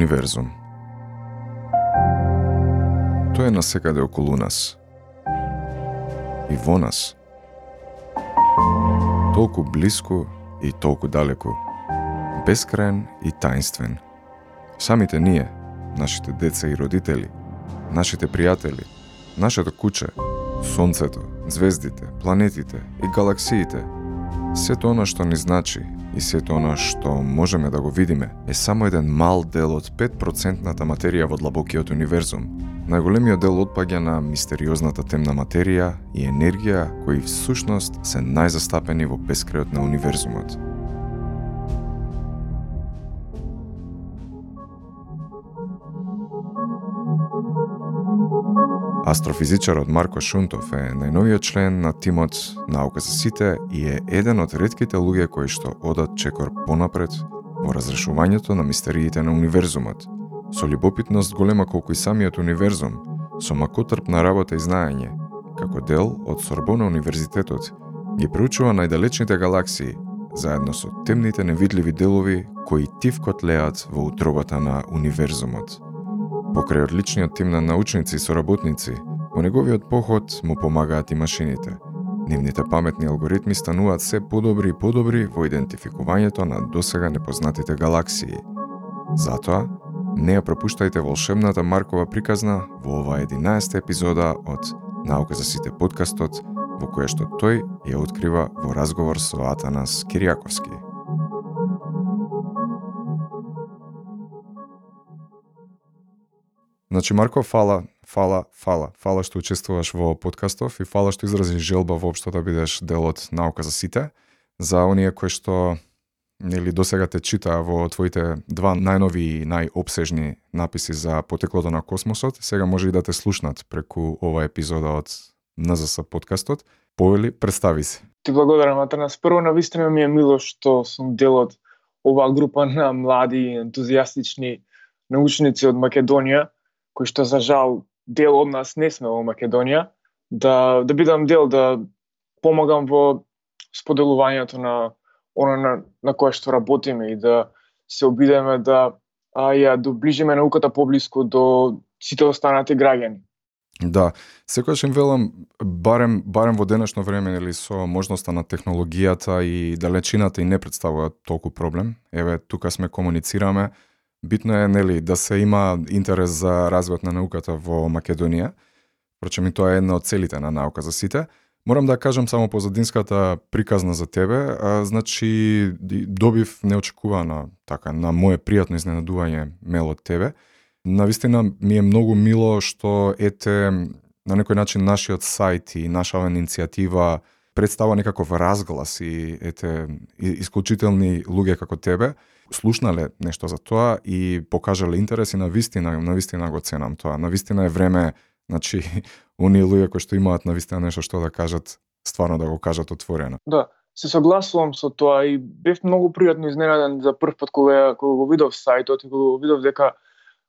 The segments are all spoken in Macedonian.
Универзум. Тој е насекаде околу нас. И во нас. Толку близко и толку далеку. Бескраен и таинствен. Самите ние, нашите деца и родители, нашите пријатели, нашето куче, сонцето, звездите, планетите и галаксиите, сето она што ни значи и сето она што можеме да го видиме е само еден мал дел од 5% материја во длабокиот универзум. Најголемиот дел отпаѓа на мистериозната темна материја и енергија кои всушност се најзастапени во бескрајот на универзумот. Астрофизичарот Марко Шунтов е најновиот член на тимот Наука за сите и е еден од редките луѓе кои што одат чекор понапред во разрешувањето на мистериите на универзумот. Со любопитност голема колку и самиот универзум, со макотрпна работа и знаење, како дел од Сорбона Универзитетот, ги проучува најдалечните галаксии, заедно со темните невидливи делови кои тивкот леат во утробата на универзумот. Покрај одличниот тим на научници и соработници, во неговиот поход му помагаат и машините. Нивните паметни алгоритми стануваат се подобри и подобри во идентификувањето на досега непознатите галаксии. Затоа, не ја пропуштајте волшебната Маркова приказна во оваа 11 епизода од Наука за сите подкастот, во која што тој ја открива во разговор со Атанас Кириаковски. Значи, Марко, фала, фала, фала. Фала што учествуваш во подкастов и фала што изрази желба воопшто да бидеш дел од наука за сите. За оние кои што нели досега те читаа во твоите два најнови и најобсежни написи за потеклото на космосот, сега може и да те слушнат преку ова епизода од НЗС подкастот. Повели, представи се. Ти благодарам, Атанас. Прво, на вистина ми е мило што сум дел од оваа група на млади, ентузијастични научници од Македонија, кои што за жал дел од нас не сме во Македонија, да да бидам дел да помагам во споделувањето на она на, на кое што работиме и да се обидеме да а, ја доближиме науката поблиску до сите останати граѓани. Да, секогаш им велам барем барем во денешно време нели со можноста на технологијата и далечината и не представува толку проблем. Еве тука сме комуницираме, Битно е нели да се има интерес за развојот на науката во Македонија. Прочем и тоа е една од целите на наука за сите. Морам да кажам само позадинската приказна за тебе, а, значи добив неочекувано така на мое пријатно изненадување мел од тебе. Навистина ми е многу мило што ете на некој начин нашиот сајт и нашава иницијатива представа некаков разглас и ете исклучителни луѓе како тебе слушнале нешто за тоа и покажале интерес и на вистина, на вистина го ценам тоа. На вистина е време, значи, оние луѓе кои што имаат на вистина нешто што да кажат, стварно да го кажат отворено. Да, се согласувам со тоа и бев многу пријатно изненаден за прв пат кога кога го видов сајтот и кога го видов дека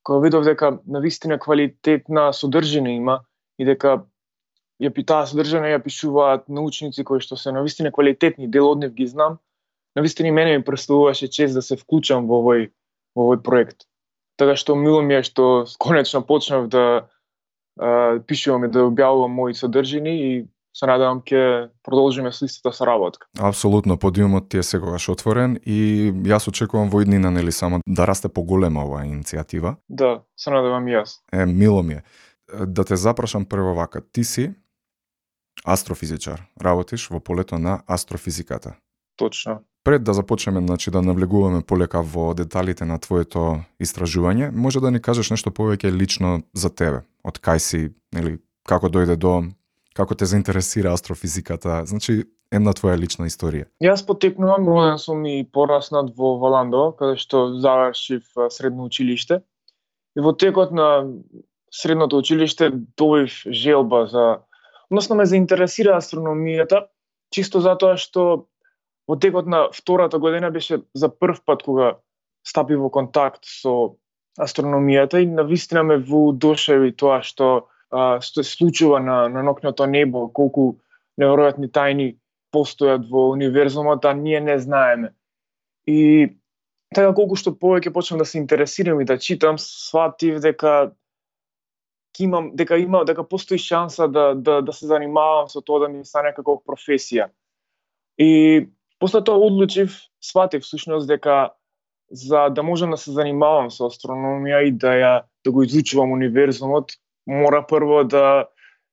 кога видов дека на вистина квалитетна содржина има и дека ја питаа содржина ја пишуваат научници кои што се на вистина квалитетни, дел од нив ги знам навистина и мене ми представуваше чест да се вклучам во овој во овој проект. Така што мило ми е што конечно почнав да а, пишувам и да објавувам мои содржини и се надевам ќе продолжиме со истата соработка. Апсолутно, подиумот ти е секогаш отворен и јас очекувам во иднина нели само да расте поголема оваа иницијатива. Да, се надевам и јас. Е, мило ми е. Да те запрашам прво вака, ти си астрофизичар, работиш во полето на астрофизиката. Точно. Пред да започнеме значи да навлегуваме полека во деталите на твоето истражување, може да ни кажеш нешто повеќе лично за тебе. Од кај си, или како дојде до како те заинтересира астрофизиката, значи една твоја лична историја. Јас потекнувам, роден сум и пораснат во Валандо, каде што завршив средно училиште. И во текот на средното училиште добив желба за односно ме заинтересира астрономијата, чисто затоа што во текот на втората година беше за прв пат кога стапи во контакт со астрономијата и на вистина ме воодушеви тоа што а, што се случува на, на нокното небо, колку неверојатни тајни постојат во универзумот, а ние не знаеме. И така колку што повеќе почнав да се интересирам и да читам, сватив дека имам дека има дека постои шанса да да да се занимавам со тоа да ми стане како професија. И после тоа одлучив, сватив всушност дека за да можам да се занимавам со астрономија и да ја да го изучувам универзумот, мора прво да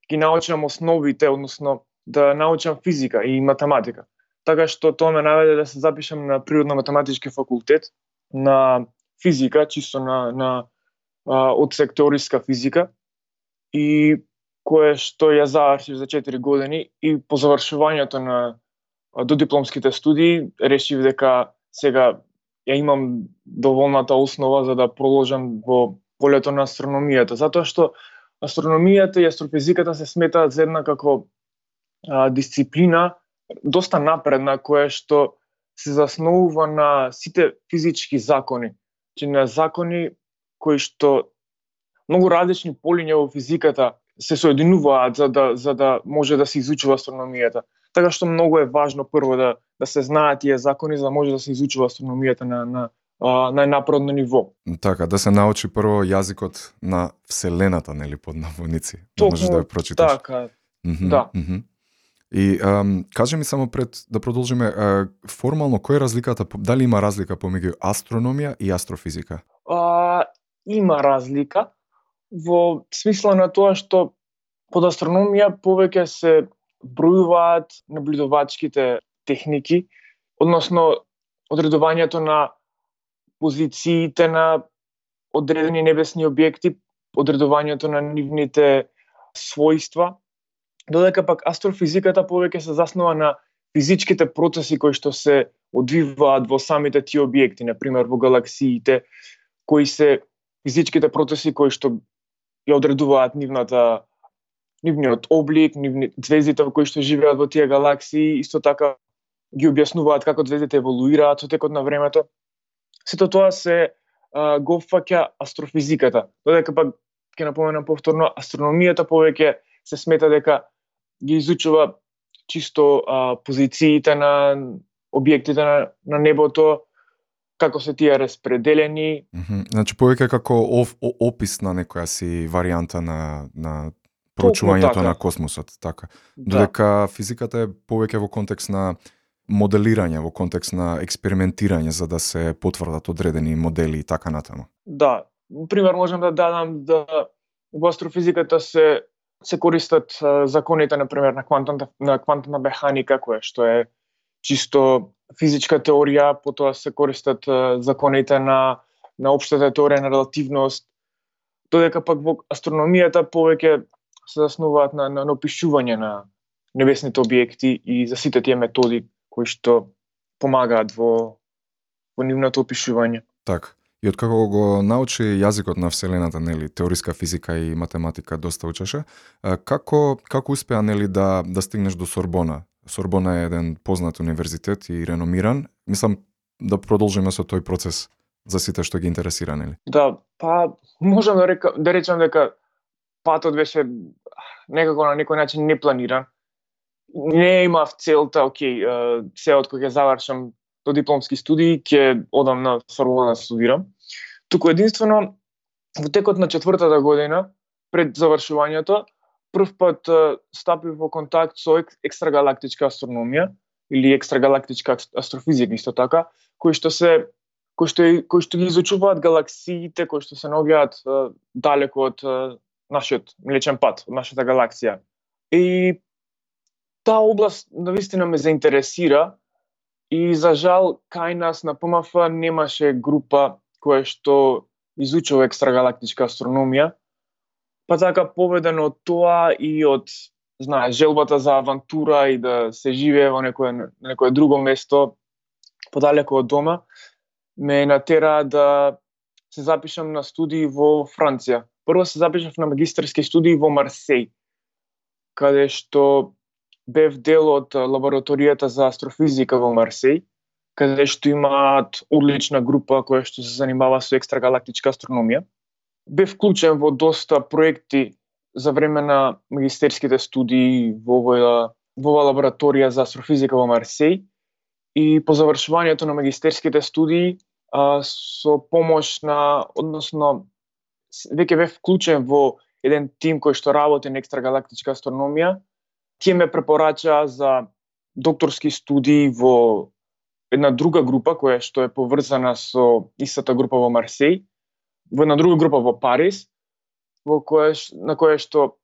ги научам основите, односно да научам физика и математика. Така што тоа ме наведе да се запишам на природно-математички факултет на физика, чисто на на а, од секториска физика и кое што ја завршив за 4 години и по завршувањето на до дипломските студии решив дека сега ја имам доволната основа за да продолжам во полето на астрономијата, затоа што астрономијата и астрофизиката се сметаат за една како а, дисциплина доста напредна која што се заснова на сите физички закони, че на закони кои што многу различни полиња во физиката се соединуваат за да за да може да се изучува астрономијата. Така што многу е важно прво да да се знаат тие закони за да може да се изучува астрономијата на на на најнапредно ниво. Така, да се научи прво јазикот на вселената, нели под наводници. Да можеш да ја прочиташ. Така. Mm -hmm, да. Mm -hmm. И ам, кажи ми само пред да продолжиме, а, формално кој е разликата, дали има разлика помеѓу астрономија и астрофизика? А, има разлика во смисла на тоа што под астрономија повеќе се бројуваат наблюдувачките техники, односно одредувањето на позициите на одредени небесни објекти, одредувањето на нивните својства, додека пак астрофизиката повеќе се заснова на физичките процеси кои што се одвиваат во самите тие објекти, на пример во галаксиите, кои се физичките процеси кои што ја одредуваат нивната нивниот облик, нивни звездите во кои што живеат во тие галаксии, исто така ги објаснуваат како звездите еволуираат со текот на времето. Сето тоа се а, го фаќа астрофизиката. Додека пак ќе напоменам повторно, астрономијата повеќе се смета дека ги изучува чисто а, позициите на објектите на, на небото, како се тие распределени. Mm -hmm. Значи повеќе како оф, опис на некоја си варијанта на на проучувањето така. на космосот, така. Да. Додека физиката е повеќе во контекст на моделирање, во контекст на експериментирање за да се потврдат одредени модели и така натаму. Да, пример можам да дадам да во астрофизиката се се користат законите на пример на квантната на квантна механика која што е чисто физичка теорија, потоа се користат законите на на општата теорија на релативност, додека пак во астрономијата повеќе се заснуваат на, на, на опишување на небесните објекти и за сите тие методи кои што помагаат во во нивното опишување. Така. И откако го научи јазикот на вселената, нели, теориска физика и математика доста учеше, како како успеа нели да да стигнеш до Сорбона? Сорбона е еден познат универзитет и реномиран. Мислам да продолжиме со тој процес за сите што ги интересира, нели? Да, па можам да река да речам дека патот беше некако на некој начин непланиран. Не имав целта, окей, се од кој ќе завршам до дипломски студии, ќе одам на Сорбона да студирам. Туку единствено во текот на четвртата година пред завршувањето прв пат стапив во контакт со екстрагалактичка астрономија или екстрагалактичка астрофизика исто така, кои што се кои што кои што ги изучуваат галаксиите кои што се наоѓаат далеко од нашиот Млечен пат, од нашата галаксија. И таа област навистина ме заинтересира и за жал кај нас на ПМФ немаше група која што изучува екстрагалактичка астрономија. Па така поведено од тоа и од знае желбата за авантура и да се живее во некое некое друго место подалеку од дома ме натера да се запишам на студии во Франција Прво се запишав на магистарски студии во Марсеј, каде што бев дел од лабораторијата за астрофизика во Марсеј, каде што имаат одлична група која што се занимава со екстрагалактичка астрономија. Бев вклучен во доста проекти за време на магистерските студии во оваа во оваа лабораторија за астрофизика во Марсеј и по завршувањето на магистерските студии а, со помош на, односно, веќе бев вклучен во еден тим кој што работи на екстрагалактичка астрономија. Тие ме препорачаа за докторски студии во една друга група која што е поврзана со истата група во Марсеј, во една друга група во Париз, во која на која што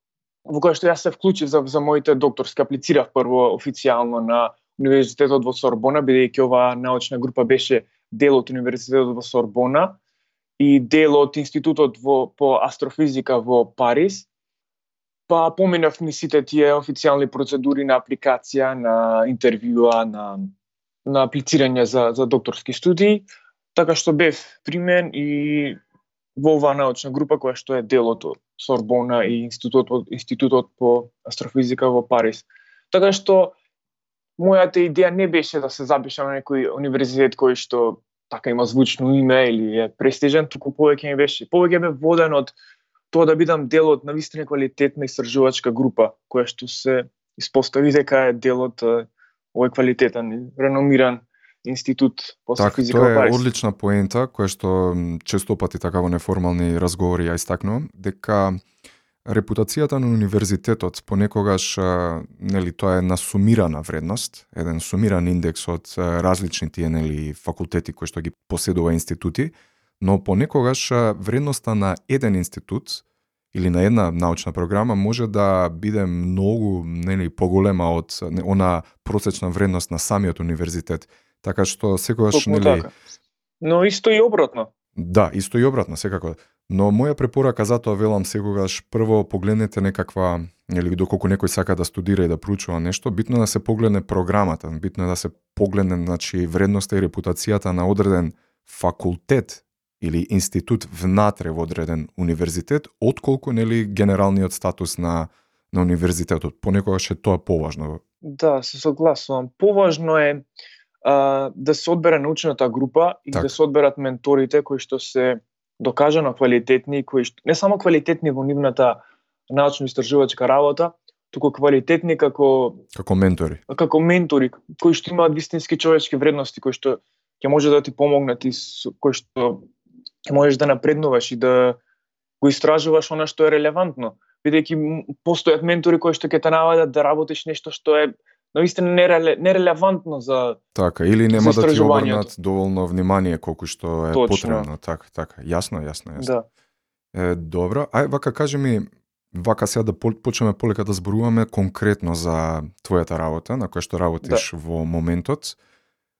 во која што јас се вклучив за, за моите докторски аплицирав прво официјално на Универзитетот во Сорбона, бидејќи оваа научна група беше дел од Универзитетот во Сорбона и дел од Институтот во, по астрофизика во Париз. Па поминав ни сите тие официјални процедури на апликација, на интервјуа, на, на аплицирање за, за докторски студии, така што бев примен и во оваа научна група која што е дел од Сорбона и Институтот, Институтот по астрофизика во Париз. Така што мојата идеја не беше да се запишам на некој универзитет кој што така има звучно име или е престижен, туку повеќе ми беше, повеќе бе воден од тоа да бидам дел од навистина квалитетна истражувачка група, која што се испостави дека е дел од овој квалитетен, реномиран институт по так, физика тоа е одлична поента која што често пати така во неформални разговори ја истакнувам дека репутацијата на универзитетот понекогаш нели тоа е на сумирана вредност, еден сумиран индекс од различни тие нели факултети кои што ги поседува институти, но понекогаш вредноста на еден институт или на една научна програма може да биде многу нели поголема од она просечна вредност на самиот универзитет. Така што секогаш Токму нели така. Но исто и обратно. Да, исто и обратно, секако. Но моја препорака затоа велам секогаш прво погледнете некаква или доколку некој сака да студира и да проучува нешто, битно е да се погледне програмата, битно е да се погледне значи вредноста и репутацијата на одреден факултет или институт внатре во одреден универзитет, отколку нели генералниот статус на на универзитетот. Понекогаш е тоа поважно. Да, се согласувам. Поважно е а, да се одбере научната група и так. да се одберат менторите кои што се докажано квалитетни, кои што не само квалитетни во нивната научно-истражувачка работа, туку квалитетни како како ментори. Како ментори кои што имаат вистински човечки вредности, кои што ќе може да ти помогнат и кои што ќе можеш да напреднуваш и да го истражуваш она што е релевантно, бидејќи постојат ментори кои што ќе те навадат да работиш нешто што е наистина нереле, нерелевантно за Така, или нема да ти обрнат доволно внимание колку што е Точно. потребно. Така, така. Јасно, јасно, јасно. Да. Е, добро. Ај, вака кажи ми, вака сега да почнеме полека да зборуваме конкретно за твојата работа, на која што работиш да. во моментот.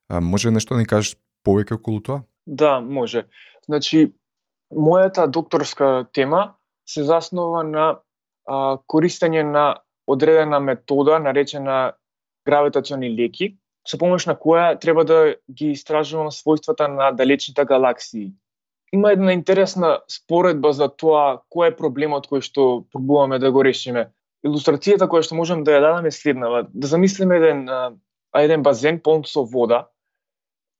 А, може нешто да ни кажеш повеќе околу тоа? Да, може. Значи, мојата докторска тема се заснова на а, користење на одредена метода наречена гравитациони леки, со помош на која треба да ги истражувам својствата на далечните галаксии. Има една интересна споредба за тоа кој е проблемот кој што пробуваме да го решиме. Илустрацијата која што можам да ја дадам е следнава. Да замислиме еден, а, еден базен полн со вода,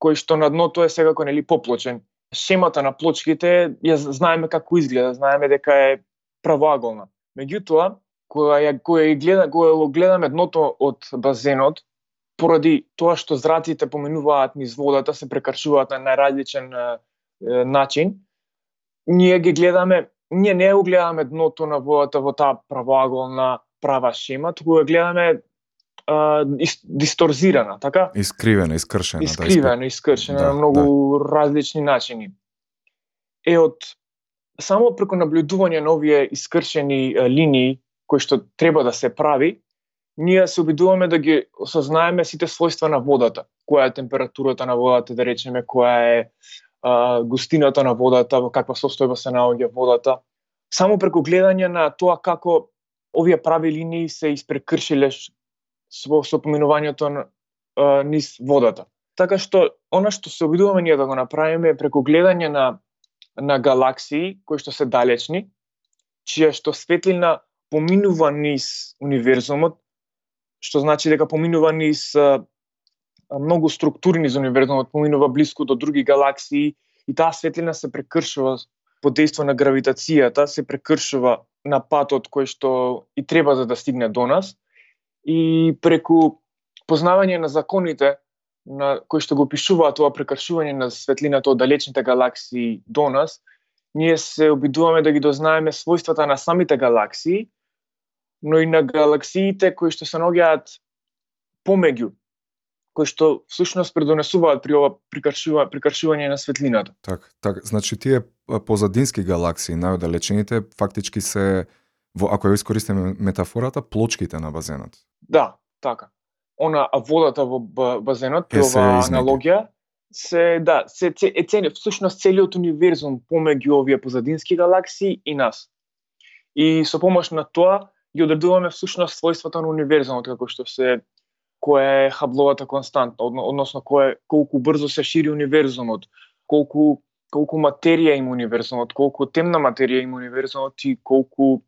кој што на дното е секако нели поплочен. Шемата на плочките ја знаеме како изгледа, знаеме дека е правоаголна. Меѓутоа, кога ја кога ја гледа кога го гледаме дното од базенот поради тоа што зраците поминуваат низ водата се прекаршуваат на најразличен е, начин ние ги гледаме ние не го гледаме дното на водата во таа правоаголна права шема туку го гледаме а, дисторзирана, така? Искривена, искршена. Искривена, да, искршена да, на многу да. различни начини. Е од само преку наблюдување на овие искршени линии кој што треба да се прави, ние се обидуваме да ги осознаеме сите својства на водата. Која е температурата на водата, да речеме, која е а, густината на водата, во каква состојба се наоѓа водата. Само преку гледање на тоа како овие прави линии се испрекршиле со, со поминувањето на, а, низ водата. Така што, она што се обидуваме ние да го направиме е преку гледање на, на галаксии кои што се далечни, чија што светлина поминува низ универзумот, што значи дека поминува низ а, многу структури низ универзумот, поминува близко до други галаксии и таа светлина се прекршува по дејство на гравитацијата, се прекршува на патот кој што и треба за да стигне до нас и преку познавање на законите на кои што го пишуваат тоа прекршување на светлината од далечните галаксии до нас, ние се обидуваме да ги дознаеме својствата на самите галаксии, но и на галаксиите кои што се наоѓаат помеѓу, кои што всушност предонесуваат при ова прикршува, прикршување на светлината. Так, так, значи тие позадински галаксии, најодалечените, фактички се во ако ја искористиме метафората, плочките на базенот. Да, така. Она водата во базенот, при ова аналогија, се да, се, се е цели всушност целиот универзум помеѓу овие позадински галаксии и нас. И со помош на тоа ги одредуваме всушност својствата на универзумот како што се која е хабловата константа, односно кој колку брзо се шири универзумот, колку колку материја има универзумот, колку темна материја има универзумот и колку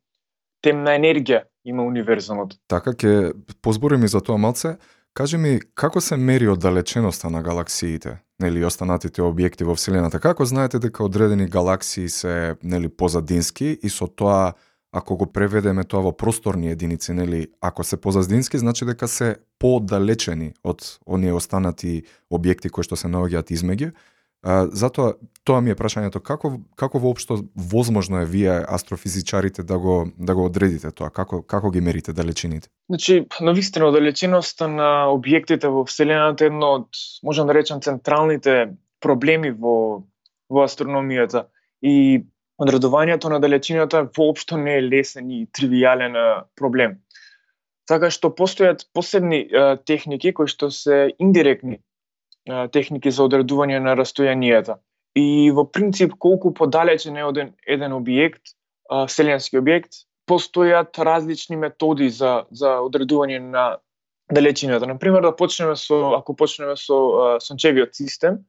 темна енергија има универзумот. Така ќе позбориме за тоа малце. Кажи ми, како се мери оддалеченоста на галаксиите, нели останатите објекти во Вселената? Како знаете дека одредени галаксии се нели позадински и со тоа ако го преведеме тоа во просторни единици, нели, ако се позаздински, значи дека се подалечени од оние останати објекти кои што се наоѓаат измеѓу. Затоа тоа ми е прашањето како како воопшто возможно е вие астрофизичарите да го да го одредите тоа? Како како ги мерите далечините? Значи навистина далечиноста на објектите во вселената е едно од можам да речам централните проблеми во во астрономијата. И одредувањето на далечината воопшто не е лесен и тривијален проблем. Така што постојат посебни е, техники кои што се индиректни е, техники за одредување на растојанијата. И во принцип колку подалечен е оден еден објект, е, вселенски објект, постојат различни методи за за одредување на далечината. На пример да почнеме со ако почнеме со сончевиот систем,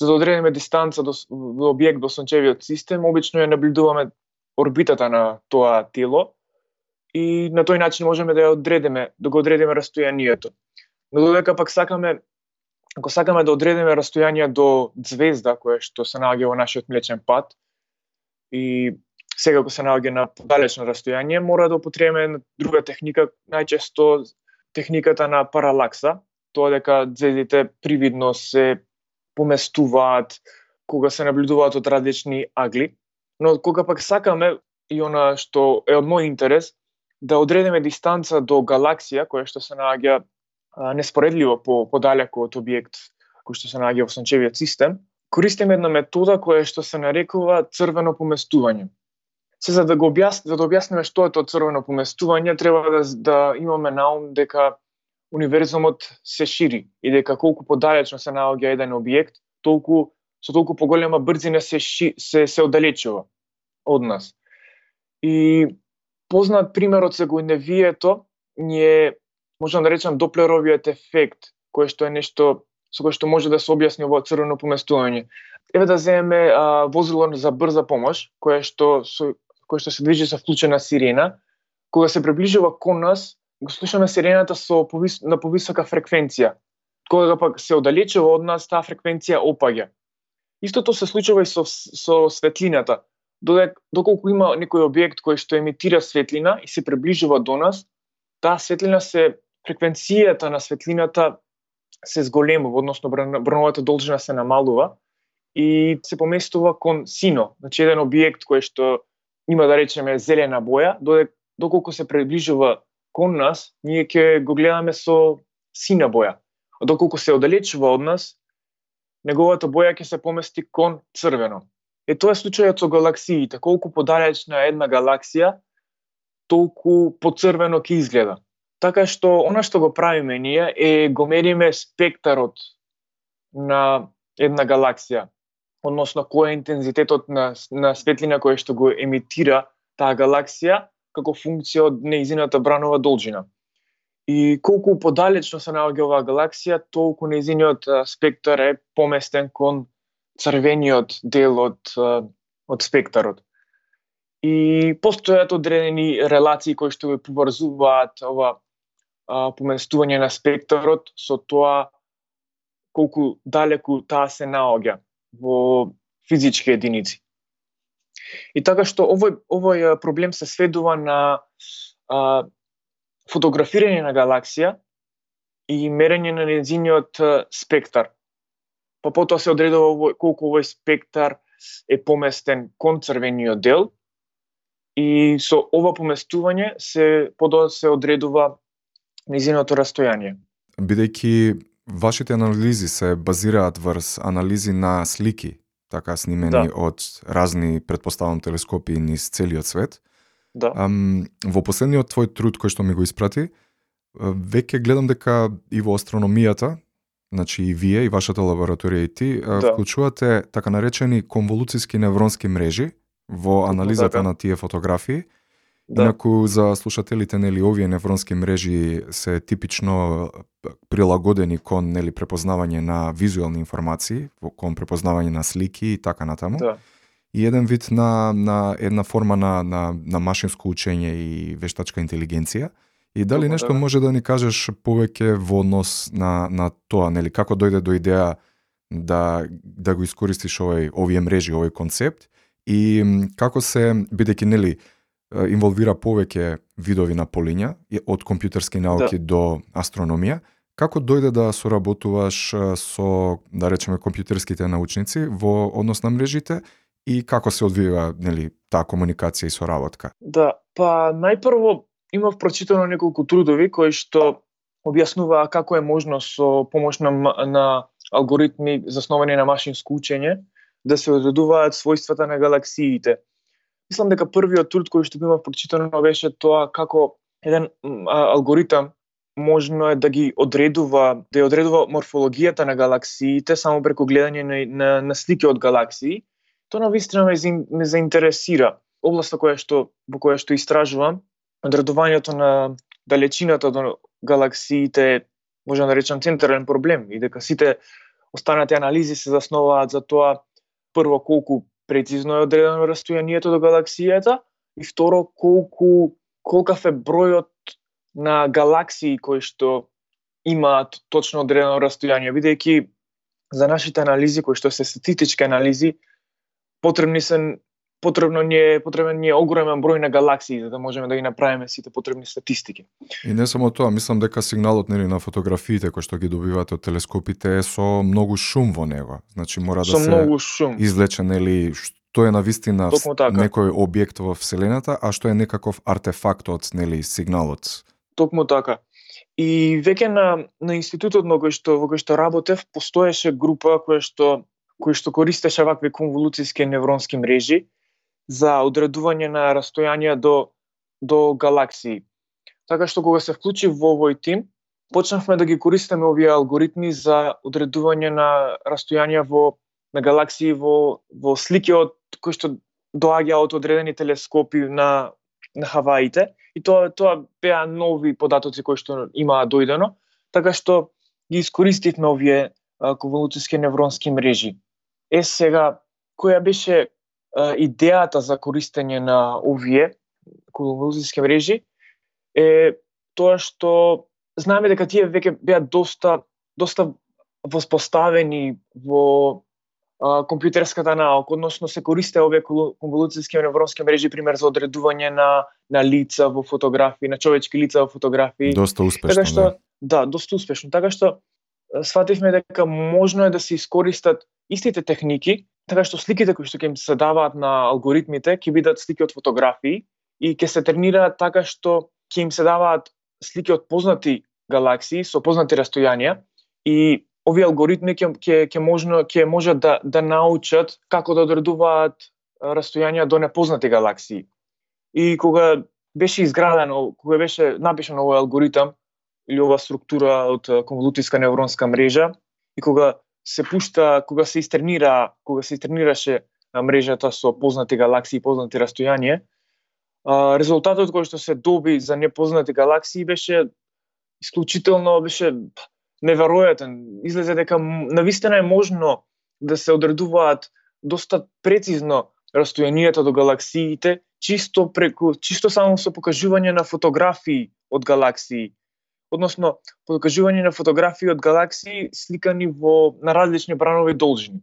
за да одредиме дистанца до, до објект до сончевиот систем, обично ја наблюдуваме орбитата на тоа тело и на тој начин можеме да ја одредиме, да го одредиме растојанието. Но додека пак сакаме ако сакаме да одредиме растојание до звезда која што се наоѓа во нашиот млечен пат и сега ако се наоѓа на далечно растојание, мора да употребиме друга техника, најчесто техниката на паралакса, тоа дека звездите привидно се поместуваат, кога се наблюдуваат од различни агли. Но кога пак сакаме и она што е од мој интерес, да одредиме дистанца до галаксија која што се наоѓа неспоредливо по подалеку од објект кој што се наоѓа во сончевиот систем, користиме една метода која што се нарекува црвено поместување. Се за да го објас, за да објасниме што е тоа црвено поместување, треба да, да имаме на ум дека универзумот се шири и дека колку подалечно се наоѓа еден објект, толку со толку поголема брзина се ши, се се оддалечува од нас. И познат пример од сегојневието ни е можам да речам доплеровиот ефект, кој што е нешто со кој што може да се објасни ово црвено поместување. Еве да земеме а, возило за брза помош, кое што со, кое што се движи со вклучена сирена, кога се приближува кон нас, го слушаме сирената со повис, на повисока фреквенција. Кога пак се оддалечува од нас, таа фреквенција опаѓа. Истото се случува и со, со светлината. Додек, доколку има некој објект кој што емитира светлина и се приближува до нас, таа светлина се фреквенцијата на светлината се зголемува, односно брановата должина се намалува и се поместува кон сино, значи еден објект кој што има да речеме зелена боја, додек доколку се приближува кон нас, ние ќе го гледаме со сина боја. А доколку се оддалечува од нас, неговата боја ќе се помести кон црвено. Е тоа е случајот со галаксиите. Колку подалечна е една галаксија, толку поцрвено ќе изгледа. Така што она што го правиме ние е го мериме спектарот на една галаксија, односно кој е интензитетот на, на светлина која што го емитира таа галаксија како функција од неизината бранова должина. И колку подалечно се наоѓа оваа галаксија, толку неизиниот спектар е поместен кон црвениот дел од, од спектарот. И постојат одредени релации кои што ве поврзуваат ова а, поместување на спектарот со тоа колку далеку таа се наоѓа во физички единици. И така што овој овој проблем се сведува на а, фотографирање на галаксија и мерење на нејзиниот спектар. Па потоа се одредува колку овој спектар е поместен кон црвениот дел и со ова поместување се подоа се одредува низиното растојание. Бидејќи вашите анализи се базираат врз анализи на слики, така снимени да. од разни предпоставам телескопи низ целиот свет. Да. Ам, во последниот твој труд кој што ми го испрати, веќе гледам дека и во астрономијата, значи и вие и вашата лабораторија и ти да. вклучувате така наречени конволуциски невронски мрежи во анализата така. на тие фотографии Да. Инаку за слушателите нели овие невронски мрежи се типично прилагодени кон нели препознавање на визуелни информации, кон препознавање на слики и така натаму. Да. И еден вид на на една форма на на на машинско учење и вештачка интелигенција. И дали Добре, нешто да. може да ни кажеш повеќе во однос на на тоа, нели како дојде до идеја да да го искористиш овој овие мрежи, овој концепт и како се бидејќи нели инволвира повеќе видови на полиња, од компјутерски науки да. до астрономија. Како дојде да соработуваш со, да речеме, компјутерските научници во однос на мрежите и како се одвива нели, таа комуникација и соработка? Да, па најпрво имав прочитано неколку трудови кои што објаснуваа како е можно со помош на, на алгоритми засновани на машинско учење да се одредуваат својствата на галаксиите Мислам дека првиот труд кој што го имав прочитано беше тоа како еден алгоритам можно е да ги одредува, да ја одредува морфологијата на галаксиите само преку гледање на, на, на слики од галаксии. Тоа на вистина ме, ме заинтересира. Областа која што во која што истражувам, одредувањето на далечината до галаксиите може да речам централен проблем и дека сите останати анализи се засноваат за тоа прво колку прецизно е одредено растојанието до галаксијата. И второ колку колкав е бројот на галаксии кои што имаат точно одредено растојание, бидејќи за нашите анализи кои што се статистички анализи потребни се потребно ни е потребен ни е огромен број на галаксии за да можеме да ги направиме сите потребни статистики. И не само тоа, мислам дека сигналот нели на фотографиите кои што ги добивате од телескопите е со многу шум во него. Значи мора да со да многу шум. извлече нели што е на вистина така. некој објект во вселената, а што е некаков артефакт од нели сигналот. Токму така. И веќе на на институтот на кој што во кој што работев постоеше група која што кој што користеше вакви конволуциски невронски мрежи за одредување на растојанија до, до галаксии. Така што кога се вклучи во овој тим, почнавме да ги користиме овие алгоритми за одредување на растојанија во на галаксии во во слики од кои што доаѓа од одредени телескопи на на Хаваите и тоа тоа беа нови податоци кои што имаа дојдено, така што ги искористивме овие конволуциски невронски мрежи. Е сега која беше идејата за користење на овие колонизиски мрежи е тоа што знаеме дека тие веќе беа доста доста воспоставени во а, компјутерската наука, односно се користеа овие конволуцијски невронски мрежи пример за одредување на на лица во фотографии, на човечки лица во фотографии. Доста успешно. Така што да, да доста успешно. Така што свативме дека можно е да се искористат истите техники така што сликите кои што ќе им се даваат на алгоритмите ќе бидат слики од фотографии и ќе се тренираат така што ќе им се даваат слики од познати галаксии со познати растојанија и овие алгоритми ќе ќе ќе можно ќе можат да да научат како да одредуваат растојанија до непознати галаксии. И кога беше изградено, кога беше напишан овој алгоритам или ова структура од конволутиска невронска мрежа и кога се пушта кога се истренира, кога се истренираше мрежата со познати галаксии и познати растојанија, резултатот кој што се доби за непознати галаксии беше исклучително беше неверојатен. Излезе дека навистина е можно да се одредуваат доста прецизно растојанијата до галаксиите чисто преку чисто само со покажување на фотографии од галаксии односно покажување на фотографии од галаксии сликани во на различни бранови должини.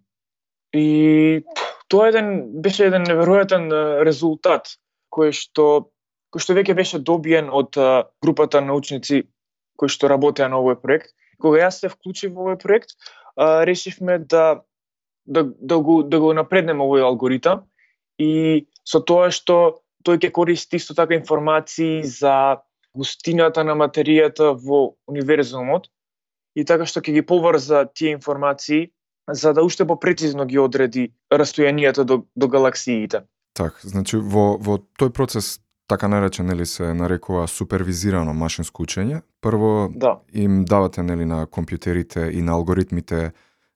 И тоа еден беше еден неверојатен резултат кој што кој што веќе беше добиен од групата научници кои што работеа на овој проект. Кога јас се вклучив во овој проект, а, решивме да да, да, го, да го напреднеме овој алгоритам и со тоа што тој ќе користи исто така информации за густината на материјата во универзумот и така што ќе ги поврза тие информации за да уште попрецизно ги одреди растојанието до, до галаксиите. Так, значи во, во тој процес така наречен нели се нарекува супервизирано машинско учење. Прво да. им давате нели на компјутерите и на алгоритмите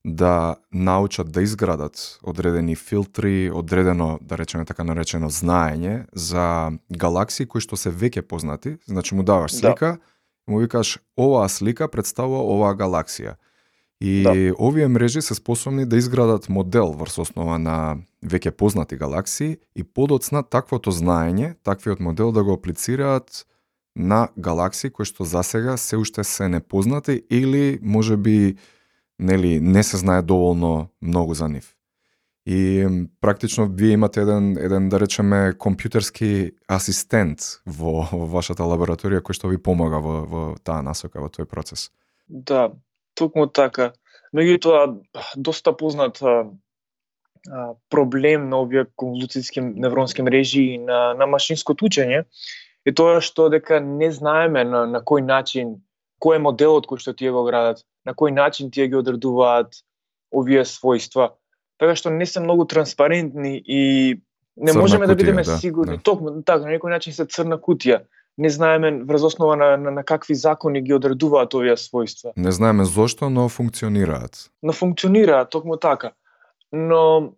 да научат да изградат одредени филтри, одредено, да речеме така наречено, знаење за галаксии кои што се веќе познати. Значи му даваш да. слика, да. му викаш оваа слика представува оваа галаксија. И да. овие мрежи се способни да изградат модел врз основа на веќе познати галаксии и подоцна таквото знаење, таквиот модел да го аплицираат на галаксии кои што засега се уште се непознати или може би нели не се знае доволно многу за нив. И практично вие имате еден еден да речеме компјутерски асистент во, во вашата лабораторија кој што ви помага во во таа насока во тој процес. Да, токму така. Меѓутоа доста познат а, а, проблем на овие конволуцијски невронски мрежи и на на машинското учење е тоа што дека не знаеме на, на кој начин кој е моделот кој што тие го градат, на кој начин тие ги одредуваат овие својства. Така што не се многу транспарентни и не црна можеме да кутија, да бидеме да, сигурни. Да. Токму така, на некој начин се црна кутија. Не знаеме врз основа на, на, на какви закони ги одредуваат овие својства. Не знаеме зошто, но функционираат. Но функционираат, токму така. Но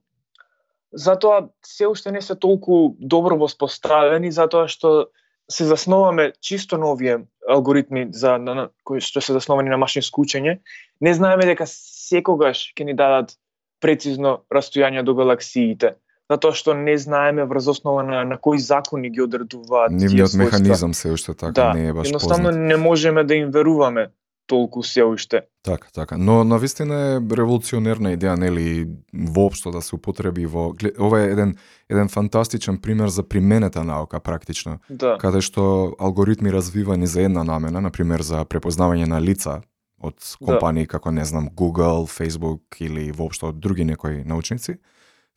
затоа се уште не се толку добро воспоставени, затоа што се засноваме чисто на овие алгоритми за на, на, кои што се засновани на машинско учење, не знаеме дека секогаш ќе ни дадат прецизно растојање до галаксиите затоа што не знаеме врз основа на, на кои закони ги одредуваат Нивниот механизам се уште така да, не е баш едноставно познат. не можеме да им веруваме толку се уште. Така, така. Но на вистина е револуционерна идеја, нели, воопшто да се употреби во ова е еден еден фантастичен пример за применета наука практично. Да. Каде што алгоритми развивани за една намена, на пример за препознавање на лица од да. компании да. како не знам Google, Facebook или воопшто други некои научници,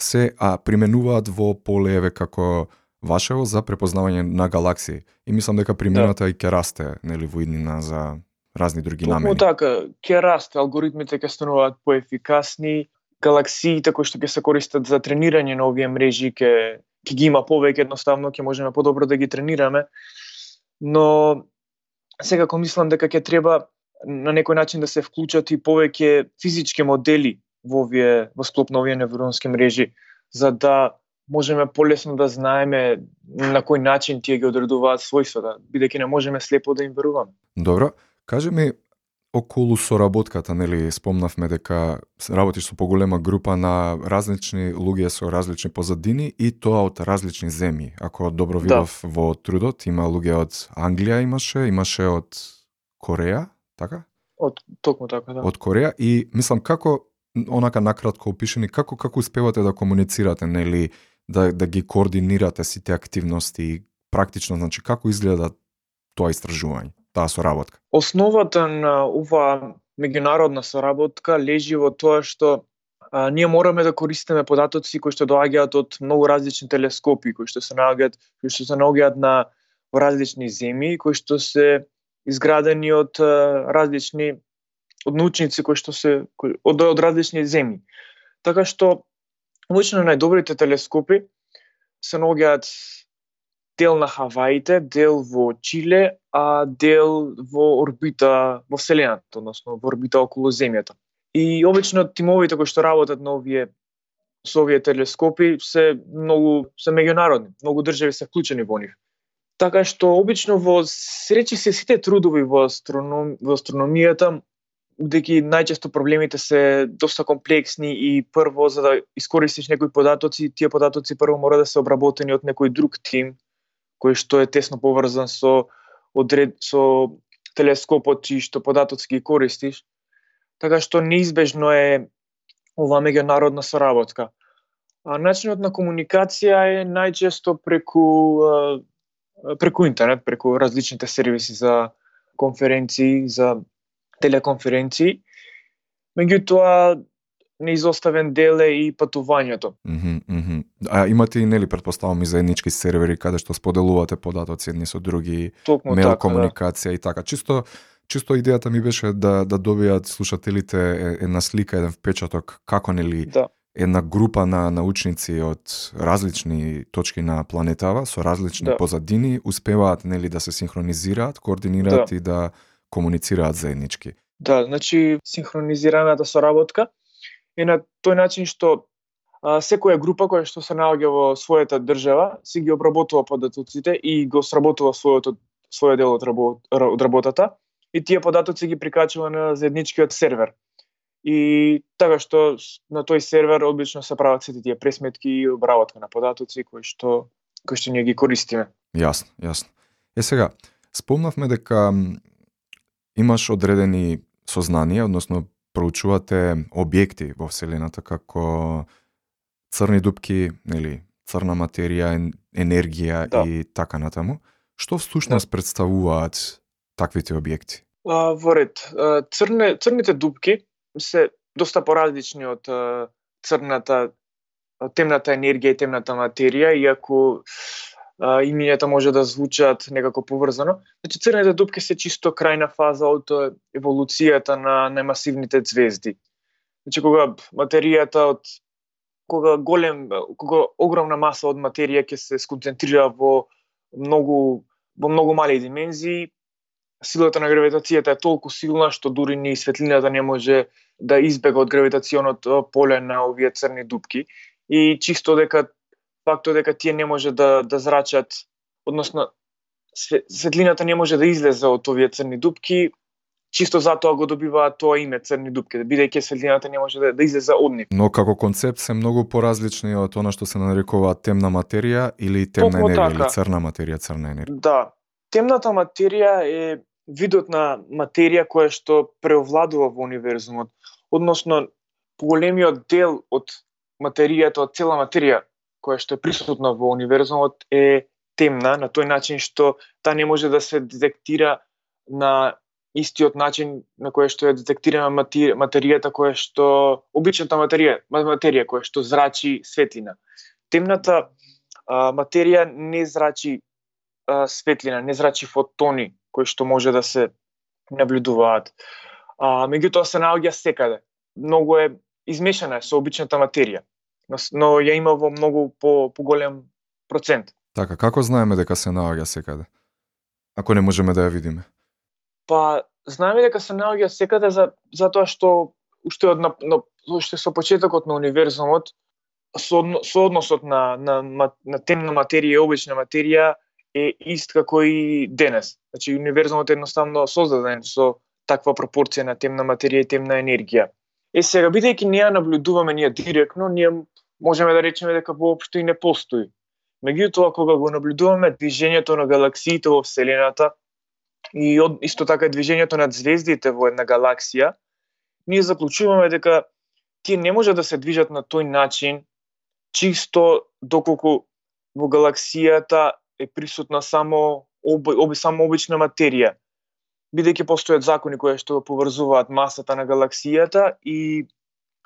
се а применуваат во полееве како вашево за препознавање на галаксии. И мислам дека примената да. и ќе расте нели во иднина за разни други Токму намени. така, ќе расте, алгоритмите ќе стануваат поефикасни, галаксиите кои што ќе се користат за тренирање на овие мрежи ќе ќе ги има повеќе едноставно ќе можеме подобро да ги тренираме. Но секако мислам дека ќе треба на некој начин да се вклучат и повеќе физички модели во овие во склоп на овие невронски мрежи за да можеме полесно да знаеме на кој начин тие ги одредуваат својствата, бидејќи не можеме слепо да им веруваме. Добро, Кажи ми, околу соработката, нели, спомнавме дека работиш со поголема група на различни луѓе со различни позадини и тоа од различни земји. Ако добро да. видов да. во трудот, има луѓе од Англија имаше, имаше од Кореја, така? Од токму така, да. Од Кореја и мислам како онака накратко опишени како како успевате да комуницирате, нели, да да ги координирате сите активности практично, значи како изгледа тоа истражување? Таа соработка? Основата на оваа меѓународна соработка лежи во тоа што а, ние мораме да користиме податоци кои што доаѓаат од многу различни телескопи, кои што се наоѓаат, кои што се наоѓаат на во различни земји, кои што се изградени од а, различни од научници кои што се кои, од, од различни земји. Така што обично најдобрите телескопи се наоѓаат дел на Хаваите, дел во Чиле, а дел во орбита во Вселената, односно во орбита околу Земјата. И обично тимовите кои што работат на овие со овие телескопи се многу се меѓународни, многу држави се вклучени во нив. Така што обично во речи се сите трудови во астроном, во астрономијата бидејќи најчесто проблемите се доста комплексни и прво за да искористиш некои податоци, тие податоци прво мора да се обработени од некој друг тим кој што е тесно поврзан со одред со телескопот и што податоци ги користиш. Така што неизбежно е ова меѓународна соработка. А начинот на комуникација е најчесто преку преку интернет, преку различните сервиси за конференции, за телеконференции. Меѓутоа, неизоставен дел е и патувањето. Mm -hmm, mm -hmm. А имате и нели претпоставам и заеднички сервери каде што споделувате податоци едни со други, Токму мейл така, комуникација и така. Чисто чисто идејата ми беше да да добијат слушателите една слика, еден впечаток како нели да. една група на научници од различни точки на планетава со различни Да. позадини успеваат нели да се синхронизираат, координираат Да. и да комуницираат заеднички. Да, значи синхронизираната соработка е на тој начин што а, секоја група која што се наоѓа во својата држава си ги обработува податоците и го сработува својот својот дел од, работ од работата и тие податоци ги прикачува на заедничкиот сервер. И така што на тој сервер обично се прават сите тие пресметки и обработка на податоци кои што кои што ние ги користиме. Јасно, јасно. Е сега, спомнавме дека имаш одредени сознанија, односно проучувате објекти во Вселената како црни дупки, нели, црна материја, ен- енергија Да. и така натаму. Што всушност представуваат таквите објекти? А, во ред. Црне, црните дупки се доста поразлични од црната, темната енергија и темната материја, иако имињата може да звучат некако поврзано. Значи, црните дупки се чисто крајна фаза од еволуцијата на најмасивните звезди. Значи, кога материјата од кога голем, кога огромна маса од материја ќе се сконцентрира во многу во многу мали димензии, силата на гравитацијата е толку силна што дури ни светлината не може да избега од гравитационото поле на овие црни дупки и чисто дека фактот дека тие не може да да зрачат, односно све- светлината не може да излезе од овие црни дупки, чисто затоа го добиваат тоа име црни дупки, бидејќи светлината не може да, да излезе од нив. Но како концепт се многу поразлични од она што се нарекува темна материја или темна Токму енергија така. или црна материја, црна енергија. Да, темната материја е видот на материја која што преовладува во универзумот. Односно, поголемиот дел од материјата, од цела материја која што е присутна во универзумот е темна на тој начин што таа не може да се детектира на истиот начин на кој што е детектирана матери- материјата која што обичната материја, материја која што зрачи светлина. Темната а, материја не зрачи а, светлина, не зрачи фотони кои што може да се наблюдуваат. А, меѓутоа се наоѓа секаде. Многу е измешана е со обичната материја, но, ја има во многу по поголем процент. Така, како знаеме дека се наоѓа секаде? Ако не можеме да ја видиме. Па знаеме дека се наоѓа секаде за затоа што уште од на, на уште со почетокот на универзумот со, со односот на, на, на, на темна материја и обична материја е ист како и денес. Значи универзумот е едноставно создаден со таква пропорција на темна материја и темна енергија. Е сега бидејќи не ја наблюдуваме ние директно, ние можеме да речеме дека воопшто и не постои. Меѓутоа кога го наблюдуваме движењето на галаксиите во вселената и од, исто така движењето на звездите во една галаксија, ние заклучуваме дека тие не може да се движат на тој начин чисто доколку во галаксијата е присутна само оби, оби само обична материја бидејќи постојат закони кои што поврзуваат масата на галаксијата и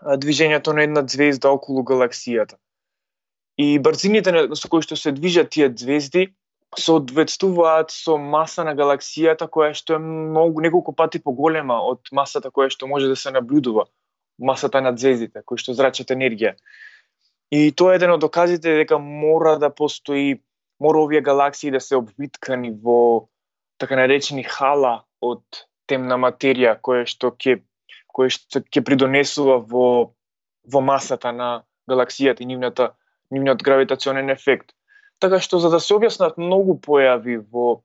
движењето на една звезда околу галаксијата. И брзините на- со кои што се движат тие звезди соодветствуваат со маса на галаксијата која што е многу неколку пати поголема од масата која што може да се наблюдува, масата на звездите кои што зрачат енергија. И тоа е еден од доказите дека мора да постои, мора овие галаксии да се обвиткани во така наречени хала од темна материја која што ќе која што ќе придонесува во во масата на галаксијата и нивната нивниот гравитационен ефект. Така што за да се објаснат многу појави во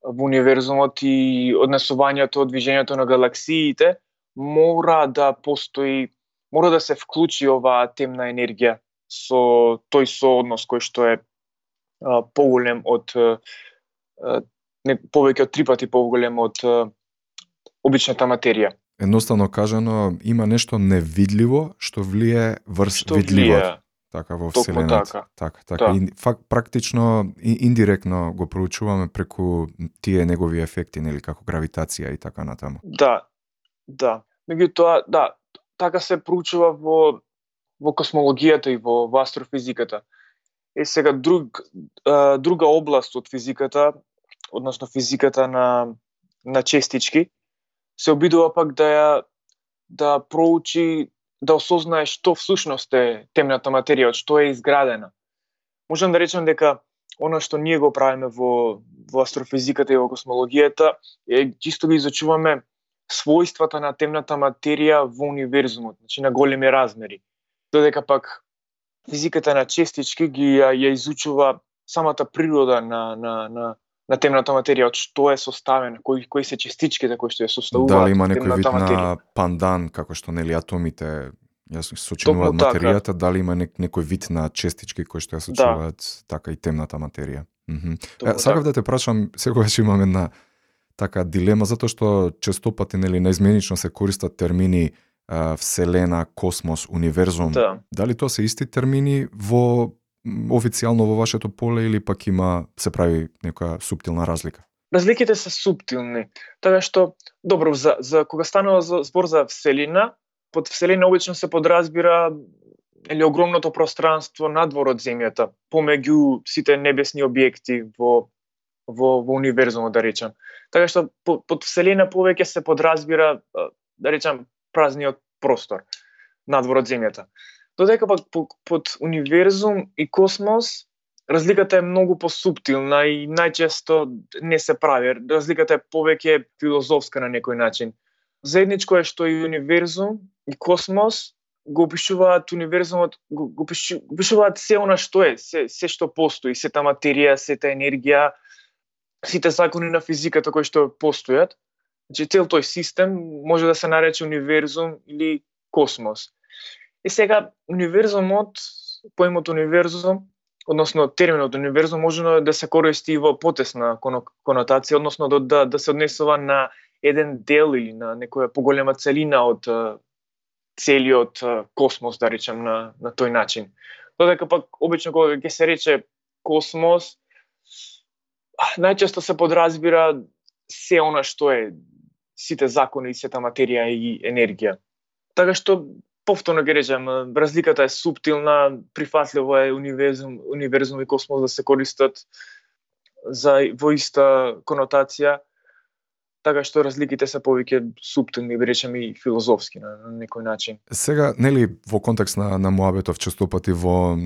во универзумот и однесувањето од движењето на галаксиите, мора да постои, мора да се вклучи оваа темна енергија со тој сооднос кој што е а, поголем од а, не, повеќе од три пати поголем од а, обичната материја. Едноставно кажано, има нешто невидливо што влие врз Што видливото. влија така во вселената. така. Така, така. Да. И, фак, практично и, индиректно го проучуваме преку тие негови ефекти, нели, како гравитација и така натаму. Да, да. Меѓутоа, да, така се проучува во во космологијата и во, во астрофизиката. Е сега друг друга област од физиката, односно физиката на на честички, се обидува пак да ја да проучи да осознае што всушност е темната материја, од што е изградена. Можам да речам дека она што ние го правиме во во астрофизиката и во космологијата е чисто ги изучуваме својствата на темната материја во универзумот, значи на големи размери. Додека пак физиката на честички ги ја, ја изучува самата природа на на на на темната материја, од што е составена, кои кои се частичките кои што ја составуваат Дали има некој вид на пандан, како што нели атомите ја сочинуваат така. материјата, дали има нек, некој вид на честички кои што ја сочинуваат така и темната материја? Токму Е, сакав така. да те прашам, секогаш имам една така дилема затоа што често пати нели наизменично се користат термини вселена, космос, универзум. Да. Дали тоа се исти термини во официјално во вашето поле или пак има се прави некоја суптилна разлика? Разликите се суптилни. Така што, добро, за, за кога станува за, збор за Вселина, под Вселина обично се подразбира или огромното пространство надвор од Земјата, помеѓу сите небесни објекти во, во, во универзумот, да речам. Така што по- под вселена повеќе се подразбира, да речам, празниот простор надвор од Земјата. Додека пак под универзум и космос разликата е многу посуптилна и најчесто не се прави. Разликата е повеќе филозофска на некој начин. Заедничко е што и универзум и космос го опишуваат универзумот, го, го опишуваат се она што е, се, се што постои, сета материја, сета енергија, сите закони на физиката кои што постојат. Значи цел тој систем може да се нарече универзум или космос. И сега универзумот, поимот универзум, односно терминот универзум може да се користи и во потесна конотација, односно да, да, да се однесува на еден дел или на некоја поголема целина од целиот космос, да речем, на, на тој начин. Додека пак, обично, кога ќе се рече космос, најчесто се подразбира се она што е сите закони, и сета материја и енергија. Така што повторно ги речем, разликата е субтилна, прифатливо е универзум, универзум и космос да се користат за во иста конотација, така што разликите се повеќе субтилни, да би речем и филозофски на, на некој начин. Сега, нели, во контекст на, на Муабетов често пати во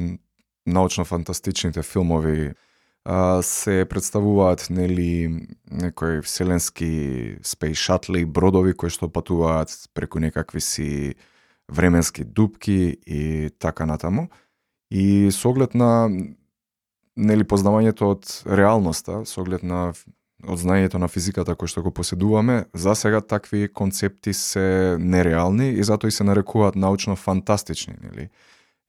научно-фантастичните филмови а, се представуваат, нели, некои вселенски спейс шатли, бродови кои што патуваат преку некакви си временски дупки и така натаму. И со оглед на нели познавањето од реалноста, со оглед на од знаењето на физиката кој што го поседуваме, за сега такви концепти се нереални и затоа и се нарекуваат научно фантастични, нели?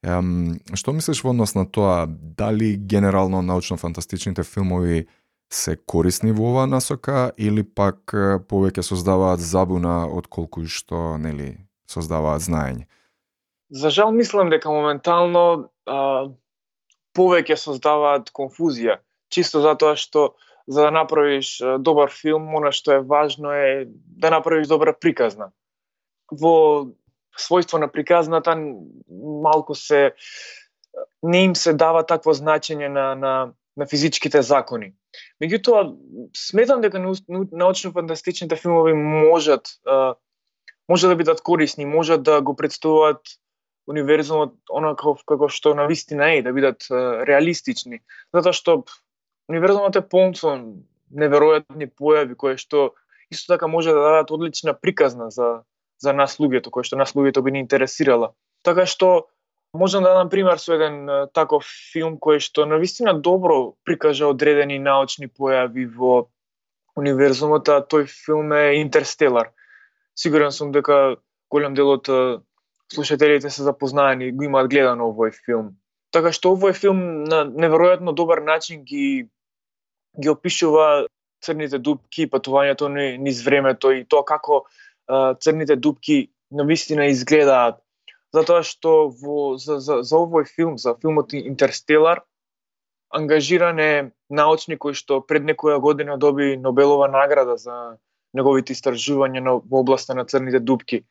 Ем, што мислиш во однос на тоа, дали генерално научно-фантастичните филмови се корисни во оваа насока или пак повеќе создаваат забуна отколку колку што, нели, создаваат знаење? За жал мислам дека моментално а, повеќе создаваат конфузија, чисто затоа што за да направиш добар филм, она што е важно е да направиш добра приказна. Во својство на приказната малку се не им се дава такво значење на на на физичките закони. Меѓутоа сметам дека научно-фантастичните филмови можат а, може да бидат корисни, може да го представуваат универзумот онаков како што на вистина е, да бидат реалистични. Затоа што универзумот е полн со неверојатни појави кои што исто така може да дадат одлична приказна за за нас луѓето, кои што нас луѓето би ни интересирала. Така што можам да дадам пример со еден таков филм кој што на вистина добро прикажа одредени научни појави во универзумот, а тој филм е Интерстелар. Сигурен сум дека голем дел од слушателите се запознаени, го имаат гледано овој филм. Така што овој филм на неверојатно добар начин ги ги опишува црните дупки, патувањето ни низ времето и тоа како а, црните дупки на вистина изгледаат. затоа што во, за, за, за овој филм, за филмот Интерстелар, ангажиран е научник кој што пред некоја година доби Нобелова награда за неговите истражувања на, во областа на црните дупки.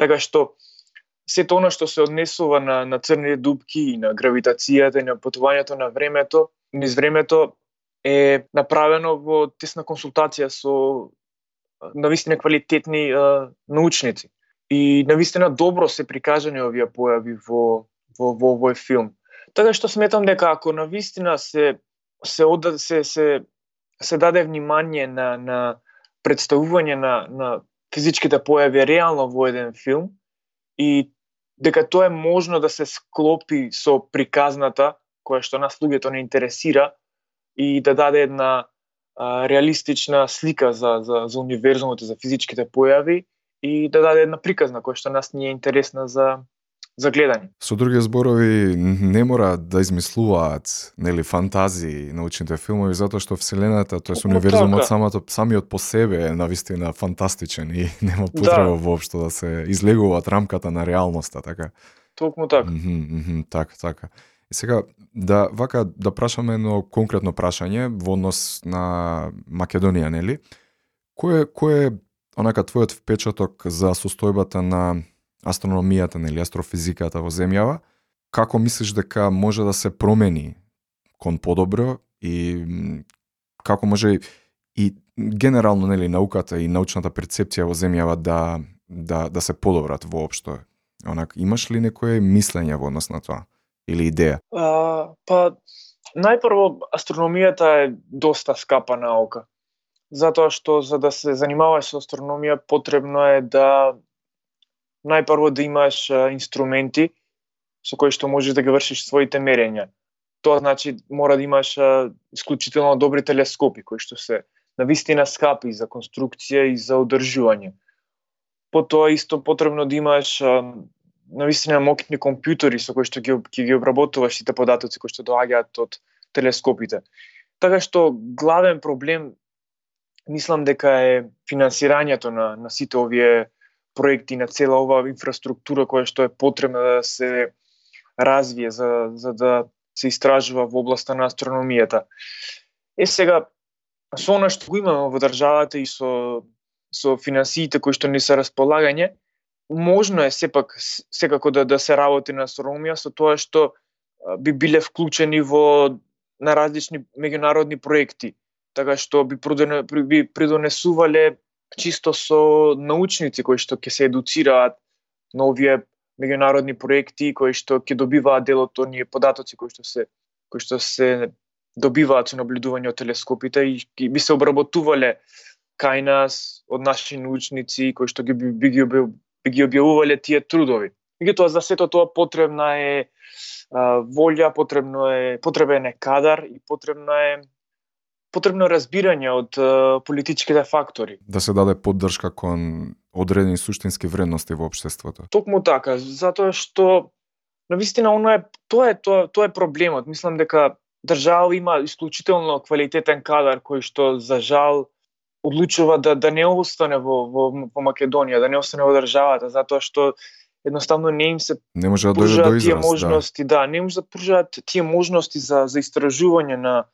Така што сето она што се однесува на, на црните дупки и на гравитацијата и на потувањето на времето, низ времето е направено во тесна консултација со навистина квалитетни е, научници. И навистина добро се прикажани овие појави во во во овој филм. Така што сметам дека ако навистина се се ода, се се се даде внимание на на представување на на физичките појави реално во еден филм и дека тоа е можно да се склопи со приказната која што нас луѓето не интересира и да даде една а, реалистична слика за, за, за универзумот и за физичките појави и да даде една приказна која што нас не е интересна за за гледање. Со други зборови, не мора да измислуваат нели фантазии научните филмови затоа што вселената, тоест универзумот така. самото самиот по себе е навистина фантастичен и нема да. потреба да. воопшто да се излегуваат рамката на реалноста, така. Токму така. Mm -hmm, mm -hmm, така, така. И сега да вака да прашаме едно конкретно прашање во однос на Македонија, нели? Кој е кој е онака твојот впечаток за состојбата на астрономијата, нели, астрофизиката во земјава, како мислиш дека може да се промени кон подобро и како може и генерално нели науката и научната перцепција во земјава да да да се подобрат воопшто. Онак имаш ли некое мислење во однос на тоа или идеја? А, па најпрво астрономијата е доста скапа наука. Затоа што за да се занимаваш со астрономија потребно е да најпрво да имаш инструменти со кои што можеш да ги вршиш своите мерења. Тоа значи мора да имаш исклучително добри телескопи кои што се на вистина скапи за конструкција и за одржување. Потоа исто потребно да имаш на вистина мокитни компјутери со кои што ги, ги, ги обработуваш сите податоци кои што доаѓаат од телескопите. Така што главен проблем мислам дека е финансирањето на, на сите овие проекти на цела оваа инфраструктура која што е потребна да се развие за, за да се истражува во областа на астрономијата. Е сега, со она што го имаме во државата и со, со финансиите кои што не се располагање, можно е сепак секако да, да се работи на астрономија со тоа што би биле вклучени во на различни меѓународни проекти, така што би, би придонесувале чисто со научници кои што ќе се едуцираат на овие меѓународни проекти кои што ќе добиваат дел од оние податоци кои што се кои што се добиваат со наблюдување од телескопите и би се обработувале кај нас од наши научници кои што ги би, би, ги, би ги објавувале тие трудови. Меѓутоа за сето тоа потребна е а, волја, потребно е потребен е кадар и потребна е потребно разбирање од политичките фактори. Да се даде поддршка кон одредени суштински вредности во општеството. Токму така, затоа што на вистина оно е тоа е тоа, тоа е проблемот. Мислам дека држава има исклучително квалитетен кадар кој што за жал одлучува да да не остане во во, во Македонија, да не остане во државата затоа што едноставно не им се не може да дојде до израз, тие да. можности, да. да, не може да пружаат тие можности за за истражување на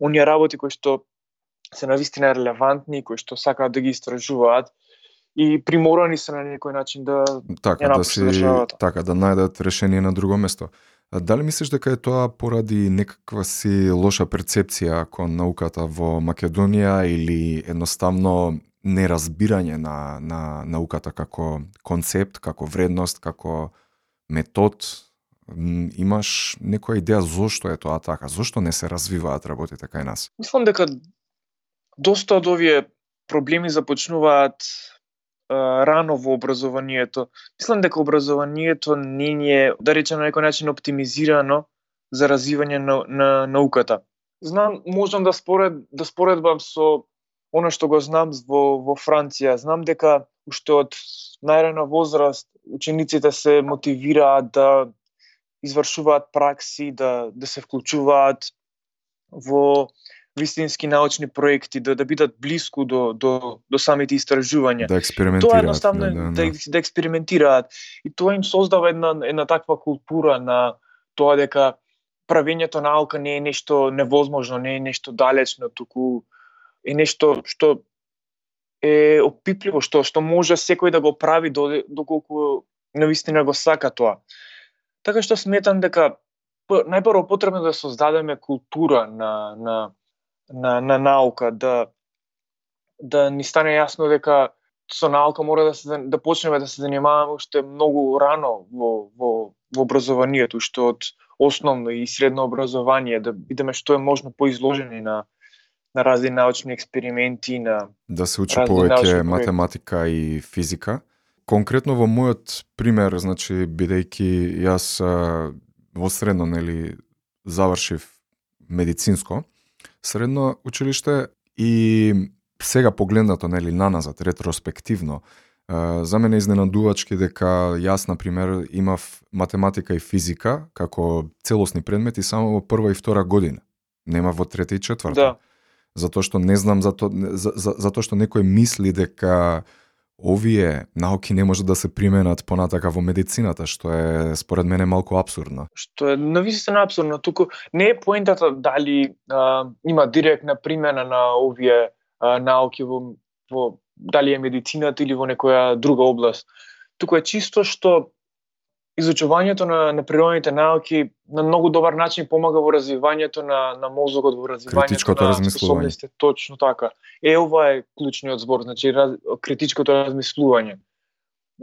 оние работи кои што се навистина релевантни, кои што сакаат да ги истражуваат и приморани се на некој начин да така да си така да најдат решение на друго место. Дали мислиш дека е тоа поради некаква си лоша перцепција кон науката во Македонија или едноставно неразбирање на, на науката како концепт, како вредност, како метод имаш некоја идеја зошто е тоа така? Зошто не се развиваат работите кај нас? Мислам дека доста од овие проблеми започнуваат рано во образованието. Мислам дека образованието не е, да речем на некој начин, оптимизирано за развивање на, на науката. Знам, можам да според да споредбам со она што го знам во во Франција. Знам дека уште од најрана возраст учениците се мотивираат да извршуваат пракси, да, да се вклучуваат во вистински научни проекти, да, да бидат блиску до, до, до самите истражувања. Да експериментираат. Тоа едноставно да, да, да, да, да експериментираат. И тоа им создава една, една таква култура на тоа дека правењето наука не е нешто невозможно, не е нешто далечно, туку е нешто што е опипливо, што што може секој да го прави доколку навистина го сака тоа. Така што сметам дека најпрво потребно да создадеме култура на на на, на наука, да да ни стане јасно дека со наука мора да се да почнеме да се занимаваме уште многу рано во во во образованието, што од основно и средно образование да бидеме што е можно поизложени на на разни научни експерименти, на да се учи повеќе математика и физика. Конкретно во мојот пример, значи бидејќи јас во средно нели завршив медицинско, средно училиште и сега погледнато нели наназад ретроспективно за мене изненадувачки дека јас на пример имав математика и физика како целосни предмети само во прва и втора година. Нема во трета и четврта. Да. Затоа што не знам зато за, за, затоа што некој мисли дека овие науки не може да се применат понатака во медицината, што е според мене малку абсурдно. Што е навистина абсурдно, туку не е поентата дали а, има директна примена на овие а, науки во, во дали е медицината или во некоја друга област. Туку е чисто што изучувањето на, на природните науки на многу добар начин помага во развивањето на, на мозокот, во развивањето на способностите. Точно така. Е, ова е клучниот збор, значи раз, критичкото размислување.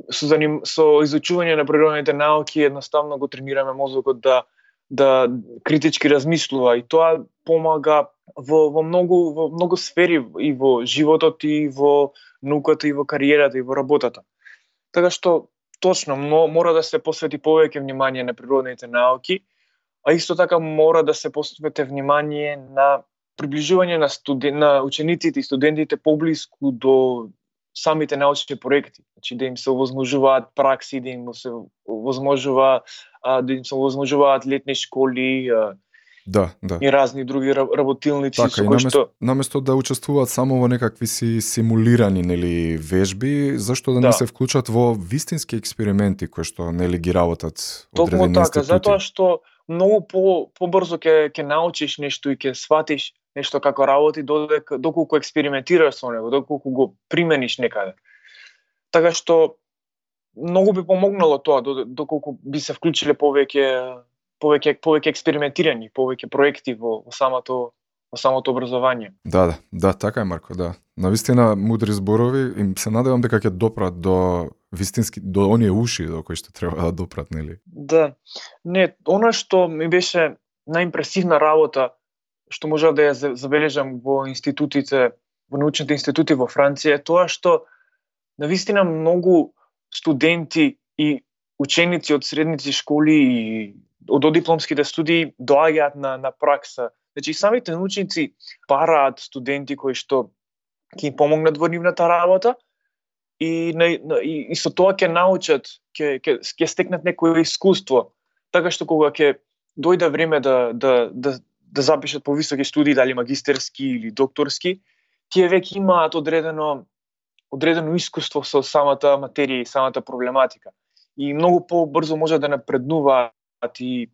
Со, заним, со изучување на природните науки едноставно го тренираме мозокот да да критички размислува и тоа помага во, во многу во многу сфери и во животот и во науката и во кариерата и во работата. Така што точно но мора да се посвети повеќе внимание на природните науки, а исто така мора да се посвети внимание на приближување на студен, на учениците и студентите поблиску до самите научни проекти, значи да им се овозможуваат пракси, да им се овозможува да им се овозможуваат летни школи, Да, да. и разни други работилници Така, со кои наместо, што наместо да учествуваат само во некакви си симулирани нели вежби, зашто да, Да. не се вклучат во вистински експерименти кои што нели ги работат Токму така, институти. затоа што многу по побрзо ќе ќе научиш нешто и ќе сватиш нешто како работи додека доколку експериментираш со него, доколку го примениш некаде. Така што многу би помогнало тоа доколку би се вклучиле повеќе повеќе повеќе експериментирање, повеќе проекти во, во самото во самото образование. Да, да, да, така е Марко, да. Навистина мудри зборови и се надевам дека ќе допрат до вистински до оние уши до кои што треба да допрат, нели? Да. Не, она што ми беше најимпресивна работа што можев да ја за- забележам во институтите, во научните институти во Франција е тоа што навистина многу студенти и ученици од средници школи и од дипломските студии доаѓаат на на пракса. Значи самите научници бараат студенти кои што ќе им помогнат во нивната работа и, на, на, и, и со тоа ќе научат, ќе ќе ќе стекнат некое искуство, така што кога ќе дојде време да да да да запишат повисоки студии, дали магистерски или докторски, тие веќе имаат одредено одредено искуство со самата материја и самата проблематика. И многу побрзо може да напреднуваат и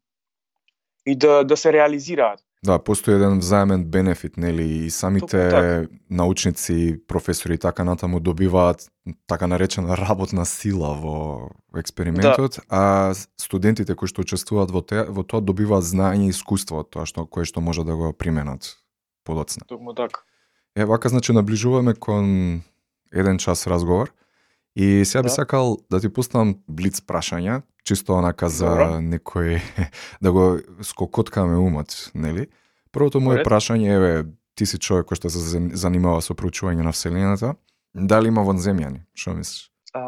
и да да се реализираат. Да, постои еден взаемен бенефит, нели, и самите Токму така. научници, професори и така натаму добиваат така наречена работна сила во експериментот, Да. а студентите кои што учествуваат во, те, во тоа добиваат знаење и искуство од тоа што кое што може да го применат подоцна. Токму така. Е, вака значи наближуваме кон еден час разговор и сега би Да. сакал да ти пуснам блиц прашања, чисто онака за Добро. некој да го скокоткаме умот, нели? Првото моје Поред. прашање е ти си човек кој што се зан- занимава со проучување на вселената, дали има вонземјани? Што мислиш? А,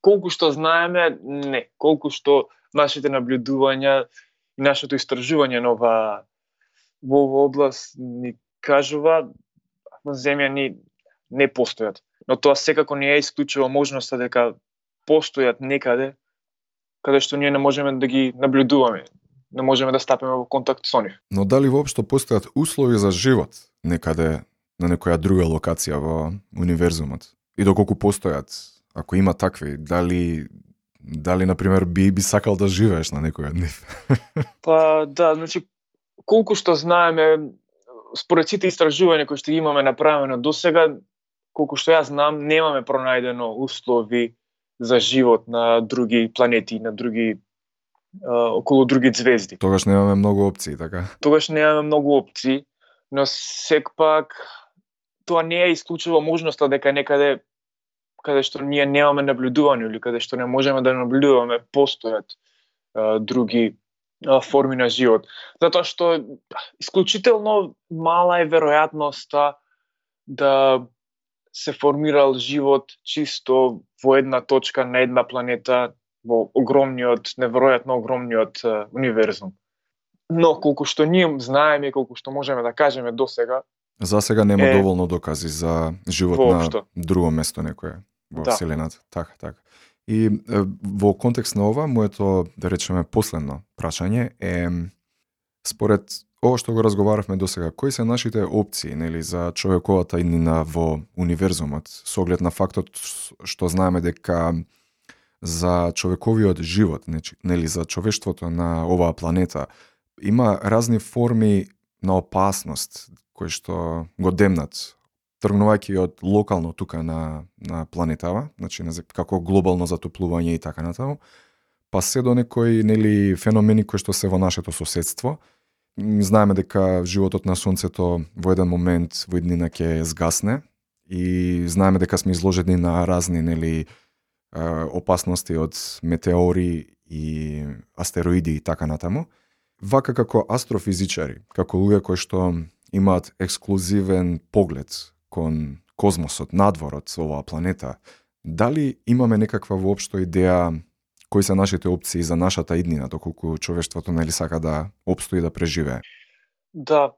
колку што знаеме, не. Колку што нашите наблюдувања и нашето истражување на ова во ова област ни кажува земјани не постојат. Но тоа секако не е исклучува можноста дека постојат некаде каде што ние не можеме да ги наблюдуваме. не можеме да стапиме во контакт со нив. Но дали воопшто постојат услови за живот некаде на некоја друга локација во универзумот? И доколку постојат, ако има такви, дали дали на пример би би сакал да живееш на некој од нив? па да, значи колку што знаеме според сите истражувања кои што имаме направено до сега, колку што јас знам, немаме пронајдено услови за живот на други планети, на други околу други звезди. Тогаш немаме многу опции, така? Тогаш немаме многу опции, но секпак тоа не е исклучува можноста дека некаде каде што ние немаме наблюдување или каде што не можеме да наблюдуваме постојат а, други а, форми на живот. Затоа што исклучително мала е веројатноста да се формирал живот чисто во една точка на една планета во огромниот, неверојатно огромниот универзум. Но колку што ние знаеме колку што можеме да кажеме до сега, за сега нема е... доволно докази за живот воопшто. на друго место некое во да. вселената. Така, така. И е, во контекст на ова, моето, да речеме, последно прашање е според ова што го разговаравме до сега, кои се нашите опции нели за човековата иднина во универзумот со оглед на фактот што знаеме дека за човековиот живот, нели за човештвото на оваа планета, има разни форми на опасност кои што го демнат тргнувајќи од локално тука на на планетава, значи како глобално затоплување и така натаму, па се до некои нели феномени кои што се во нашето соседство. Знаеме дека животот на сонцето во еден момент во иднина ќе згасне и знаеме дека сме изложени на разни нели опасности од метеори и астероиди и така натаму. Вака како астрофизичари, како луѓе кои што имаат ексклузивен поглед кон космосот, надвор од оваа планета, дали имаме некаква воопшто идеја кои се нашите опции за нашата иднина, доколку човештвото нели сака да обстои да преживее? Да,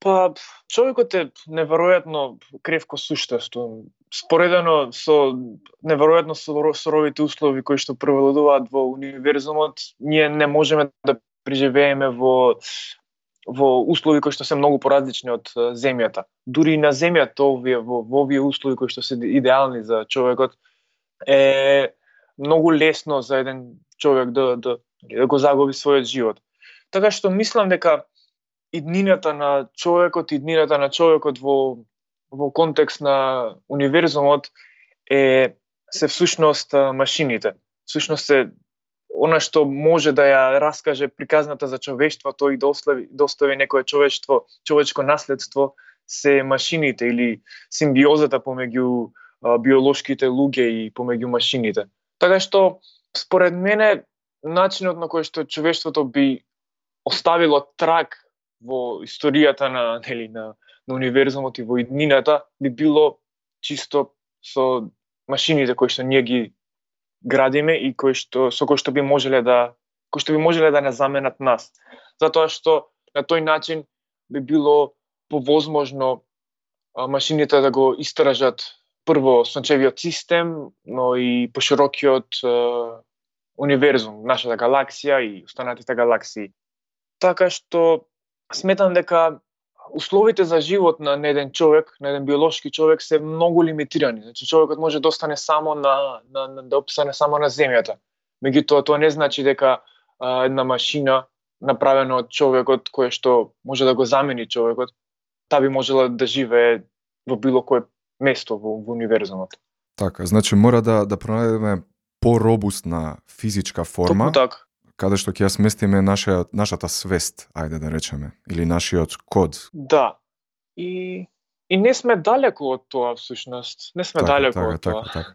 Па, човекот е неверојатно кревко суштество. Споредено со неверојатно суровите услови кои што превладуваат во универзумот, ние не можеме да преживееме во во услови кои што се многу поразлични од земјата. Дури и на земјата овие во, во овие услови кои што се идеални за човекот е многу лесно за еден човек да да да го загуби својот живот. Така што мислам дека иднината на човекот, иднината на човекот во во контекст на универзумот е се всушност машините. Всушност е она што може да ја раскаже приказната за човештвото и да остави, да остави некое човештво, човечко наследство се машините или симбиозата помеѓу биолошките луѓе и помеѓу машините. Така што според мене начинот на кој што човештвото би оставило трак во историјата на нели на на универзумот и во иднината би било чисто со машините кои што ние ги градиме и кои што со кои што би можеле да кои што би можеле да не заменат нас. Затоа што на тој начин би било повозможно машините да го истражат прво сончевиот систем, но и поширокиот универзум, нашата галаксија и останатите галаксии. Така што сметам дека условите за живот на еден човек, на еден биолошки човек се многу лимитирани. Значи човекот може да остане само на, на, на да опстане само на земјата. Меѓутоа тоа не значи дека а, една машина направена од човекот кој што може да го замени човекот, та би можела да живее во било кое место во, во универзумот. Така, значи мора да да пронајдеме поробустна физичка форма. Токму така каде што ќе ја сместиме наша, нашата свест, ајде да речеме, или нашиот код. Да. И и не сме далеку од тоа всушност. Не сме така, далеку така, од така, тоа. Така.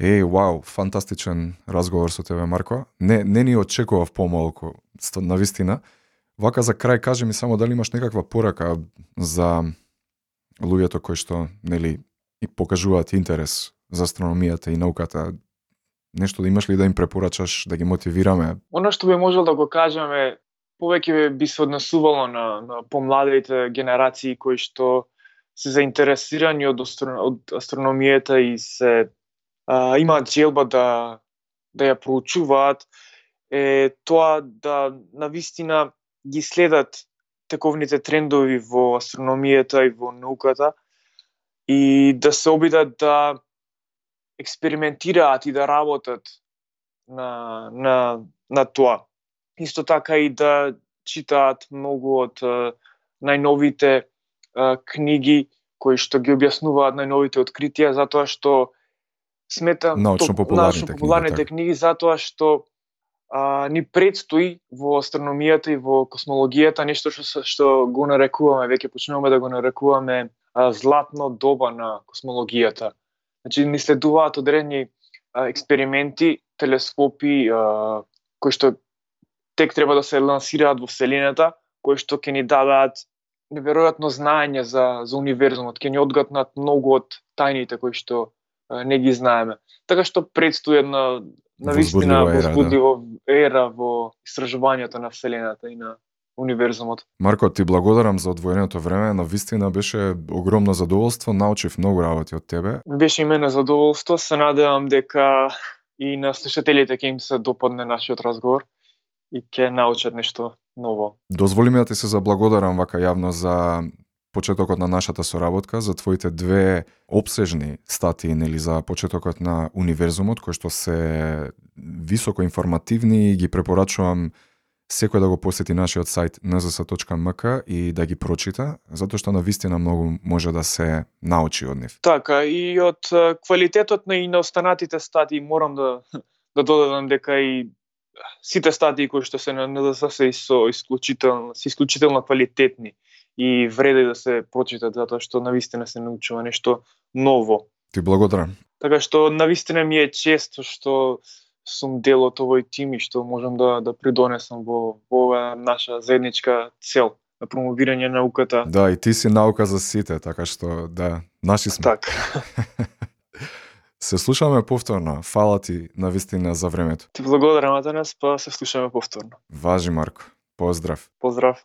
Еј, вау, фантастичен разговор со тебе, Марко. Не, не ни очекував помалку, на вистина. Вака за крај кажи ми само дали имаш некаква порака за луѓето кои што, нели, и покажуваат интерес за астрономијата и науката, нешто да имаш ли да им препорачаш да ги мотивираме? Оно што би можел да го кажеме повеќе би се однесувало на, на помладите генерации кои што се заинтересирани од, од астрономијата и се а, имаат желба да да ја проучуваат е тоа да на вистина ги следат тековните трендови во астрономијата и во науката и да се обидат да експериментираат и да работат на, на, на тоа. Исто така и да читаат многу од најновите книги кои што ги објаснуваат најновите откритија затоа што сметам научно популарните, научно популарните книги, книги затоа што а, ни предстои во астрономијата и во космологијата нешто што што го нарекуваме веќе почнуваме да го нарекуваме а, златно доба на космологијата. Значи ни следуваат одредни а, експерименти, телескопи а, кои што тек треба да се лансираат во вселената, кои што ќе ни дадат неверојатно знаење за за универзумот, ќе ни одгатнат многу од тајните кои што не ги знаеме. Така што предстои една навистина возбудлива да. ера во истражувањето на вселената и на универзумот. Марко, ти благодарам за одвоеното време, на вистина беше огромно задоволство, научив многу работи од тебе. Беше и мене задоволство, се надевам дека и на слушателите ќе им се допадне нашиот разговор и ќе научат нешто ново. Дозволи ми да ти се заблагодарам вака јавно за почетокот на нашата соработка, за твоите две обсежни статии нели за почетокот на универзумот кои што се високо информативни и ги препорачувам секој да го посети нашиот сајт nzs.mk и да ги прочита, затоа што на вистина многу може да се научи од нив. Така, и од квалитетот на и на останатите статии морам да да додадам дека и сите статии кои што се на НЗС се со исклучително, се исклучително квалитетни и вреди да се прочитат затоа што на вистина се научува нешто ново. Ти благодарам. Така што на вистина ми е често што сум дел од овој тим и што можам да да придонесам во во оваа наша заедничка цел на промовирање на науката. Да, и ти си наука за сите, така што да, наши сме. Така. Се слушаме повторно. Фала ти на вистина за времето. Ти благодарам, Атанас, па се слушаме повторно. Важи, Марко. Поздрав. Поздрав.